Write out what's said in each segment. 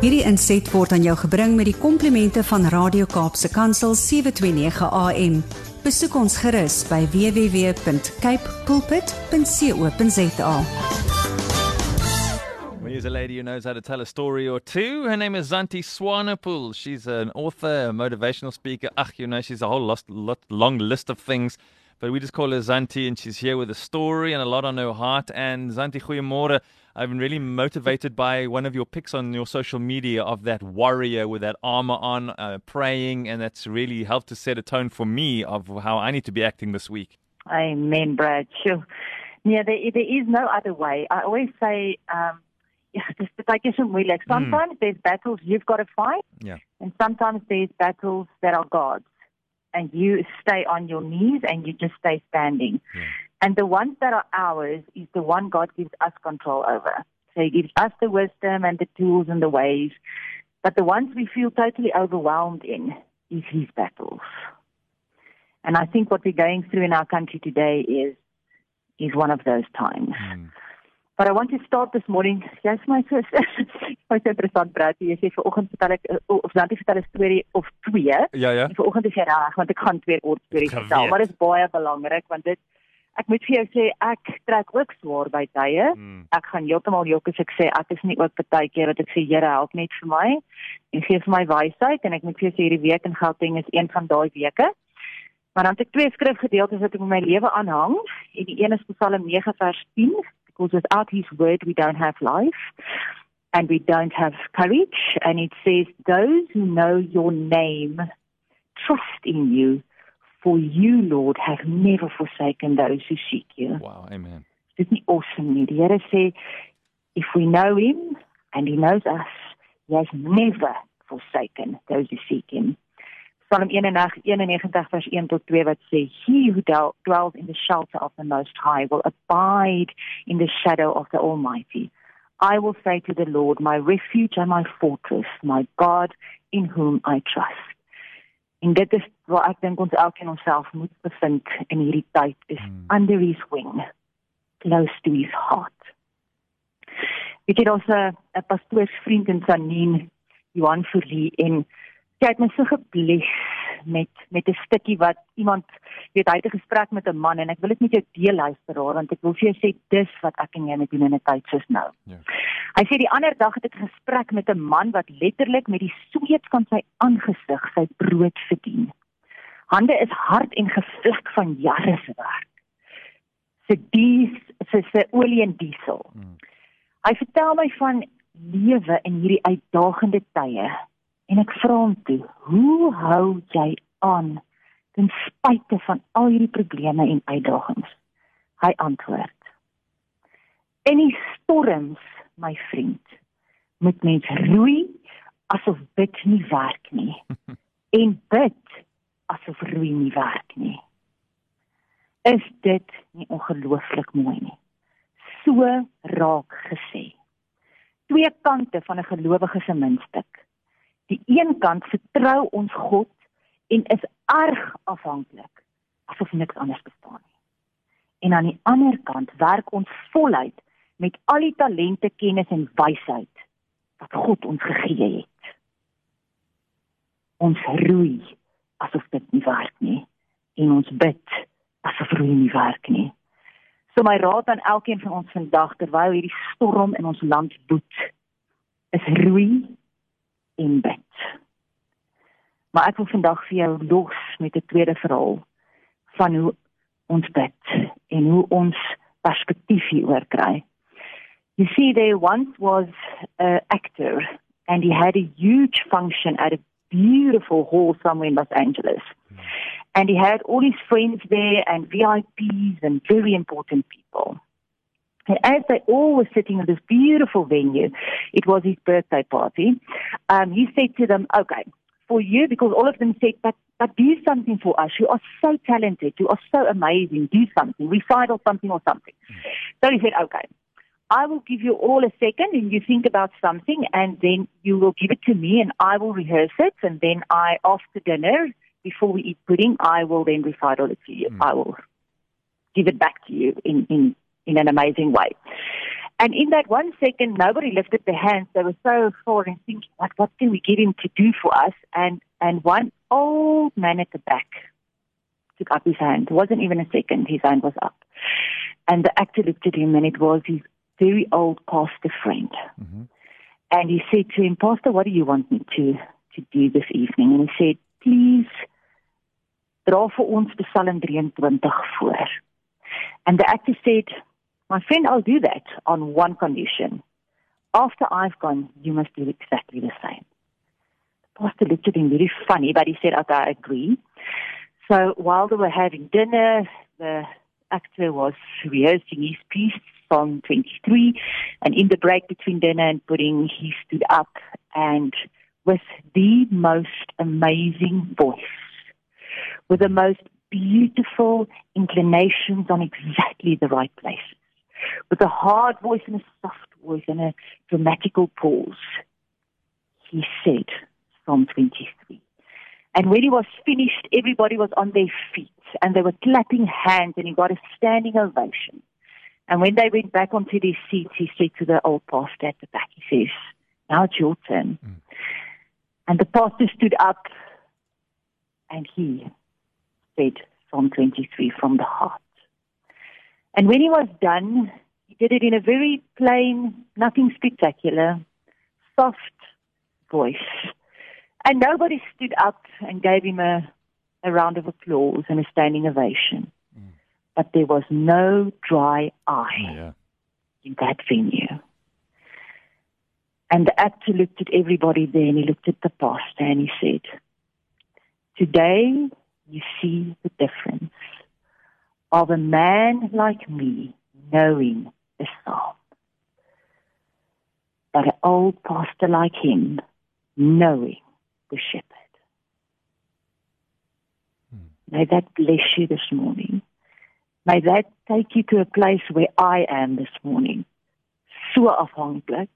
Hierdie inset word aan jou gebring met die komplimente van Radio Kaapse Kansel 729 AM. Besoek ons gerus by www.cape pulpit.co.za. We use a lady who knows how to tell a story or two. Her name is Zanti Swanepoel. She's an author, a motivational speaker. Ach, you know, she's a whole lot, lot, long list of things. But we just call her Zanti, and she's here with a story and a lot on her heart. And Zanti, goeiemôre. I've been really motivated by one of your pics on your social media of that warrior with that armor on, uh, praying, and that's really helped to set a tone for me of how I need to be acting this week. Amen, Brad. Sure. Yeah, there, there is no other way. I always say, um, yeah, just take it moeilijk. Sometimes there's battles you've got to fight, Yeah. and sometimes there's battles that are God's, and you stay on your knees and you just stay standing. Yeah. And the ones that are ours is the one God gives us control over. So He gives us the wisdom and the tools and the ways. But the ones we feel totally overwhelmed in is His battles. And I think what we're going through in our country today is is one of those times. Mm. But I want to start this morning. Jy's my sister. Baie interessant Brad, jy sê vanoggend vertel ek uh, of dan vertel 'n storie of twee. Ja, ja. En vanoggend is jy reg want ek gaan twee kort stories vertel, maar dit is baie belangrik want dit ek moet vir jou sê ek trek ook swaar by tye. Mm. Ek gaan heeltemal jok as ek sê ek is nie ook partykeer wat ek sê Here help net vir my en gee vir my wysheid en ek moet vir jou sê hierdie week in Gauteng is een van daai weke. Maar dan het ek twee skrifgedeeltes wat ek in my lewe aanhang en die een is Psalm 9 vers 10 because without his word we don't have life and we don't have courage and it says those who know your name trust in you for you Lord have never forsaken those who seek you. Wow, amen. Dit is nie awesome nie. Die Here sê if we know him and he knows us, he has never forsaken those who seek him. Psalm 91 91 vers 1 tot 2 wat sê he who dwells in the shelter of the most high will abide in the shadow of the almighty. I will say to the Lord, my refuge and my fortress, my God in whom I trust. En dit is waar ek dink ons elkeen onsself moet bevind in hierdie tyd is Hmm. under his wing close to his heart. Ek het ons 'n 'n pastoorsvriend in Sanien, Johan Fourie en sy het my so gebless met met 'n stukkie wat iemand weet hy het 'n gesprek met 'n man en ek wil dit met jou deel luisteraar want ek wil vir jou sê dis wat ek en jy moet doen in 'n tyd soos nou. Ja. Hy sê die ander dag het ek 'n gesprek met 'n man wat letterlik met die sweet van sy aangesig sy brood verdien. Hande is hard en gevlek van jare se werk. Sy dies sy sy olie en diesel. Mm. Hy vertel my van lewe in hierdie uitdagende tye en ek vra hom toe, "Hoe hou jy aan ten spyte van al hierdie probleme en uitdagings?" Hy antwoord: "In die storms, my vriend, moet mens roei asof dit nie werk nie en bid asof roei nie werk nie." Is dit nie ongelooflik mooi nie? So raak gesê twee kante van 'n gelowige se muntstuk. Die een kant vertrou ons God en is erg afhanklik asof niks anders bestaan nie. En aan die ander kant werk ons voluit met al die talente, kennis en wysheid wat God ons gegee het. Ons roei asof dit nie werk nie en ons bid asof roei nie werk nie. So my raad aan elkeen van ons vandag terwyl hierdie storm in ons land boet, is roei en bid. Maar ek wil vandag vir jou los met 'n tweede verhaal van hoe ons bid en hoe ons perspektief hieroor kry. You see there once was a actor and he had a huge function at a beautiful hall somewhere in Los Angeles. And he had all his friends there and VIPs and very important people. And as they all were sitting in this beautiful venue, it was his birthday party, um, he said to them, okay, for you, because all of them said, but, but do something for us. You are so talented. You are so amazing. Do something. Recital something or something. So he said, okay, I will give you all a second and you think about something and then you will give it to me and I will rehearse it and then I, after dinner, before we eat pudding, I will then recital it to you. I will give it back to you in, in, in an amazing way. And in that one second, nobody lifted their hands. They were so full and thinking, what, what can we get him to do for us? And, and one old man at the back took up his hand. It wasn't even a second. His hand was up. And the actor looked at him and it was his very old pastor friend. Mm-hmm. And he said to him, Pastor, what do you want me to, to do this evening? And he said, please, dra vir ons Psalm 23 voor. And the actor said, My friend, I'll do that on one condition. After I've gone, you must do exactly the same. The pastor looked at him very funny, but he said, Okay, I agree. So while they were having dinner, the actor was rehearsing his piece, Psalm 23, and in the break between dinner and pudding, he stood up and with the most amazing voice, with the most beautiful inclinations on exactly the right places with a hard voice and a soft voice and a dramatical pause. He said, Psalm 23. And when he was finished, everybody was on their feet and they were clapping hands and he got a standing ovation. And when they went back onto their seats, he said to the old pastor at the back, he says, now it's your turn. Mm. And the pastor stood up and he said Psalm 23 from the heart. And when he was done, he did it in a very plain, nothing spectacular, soft voice. And nobody stood up and gave him a, a round of applause and a standing ovation. Mm. But there was no dry eye yeah. in that venue. And the actor looked at everybody there and he looked at the pastor and he said, Today you see the difference of a man like me knowing psalm. But an old pastor like him knowing the shepherd. Hmm. May that bless you this morning. May that take you to a place where I am this morning. So afhanklik.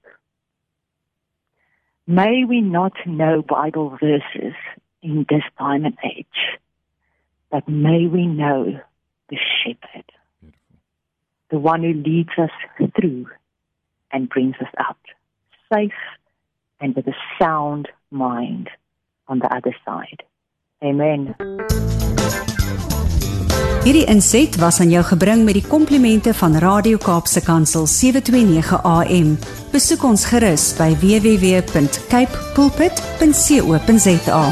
May we not know Bible verses in this time and age, but may we know the shepherd, the one who leads us through and brings us out safe and with a sound mind on the other side. Amen. Hierdie inset was aan jou gebring met die komplimente van Radio Kaapse Kansel 729 AM. Besoek ons gerus by www.cape pulpit.co.za.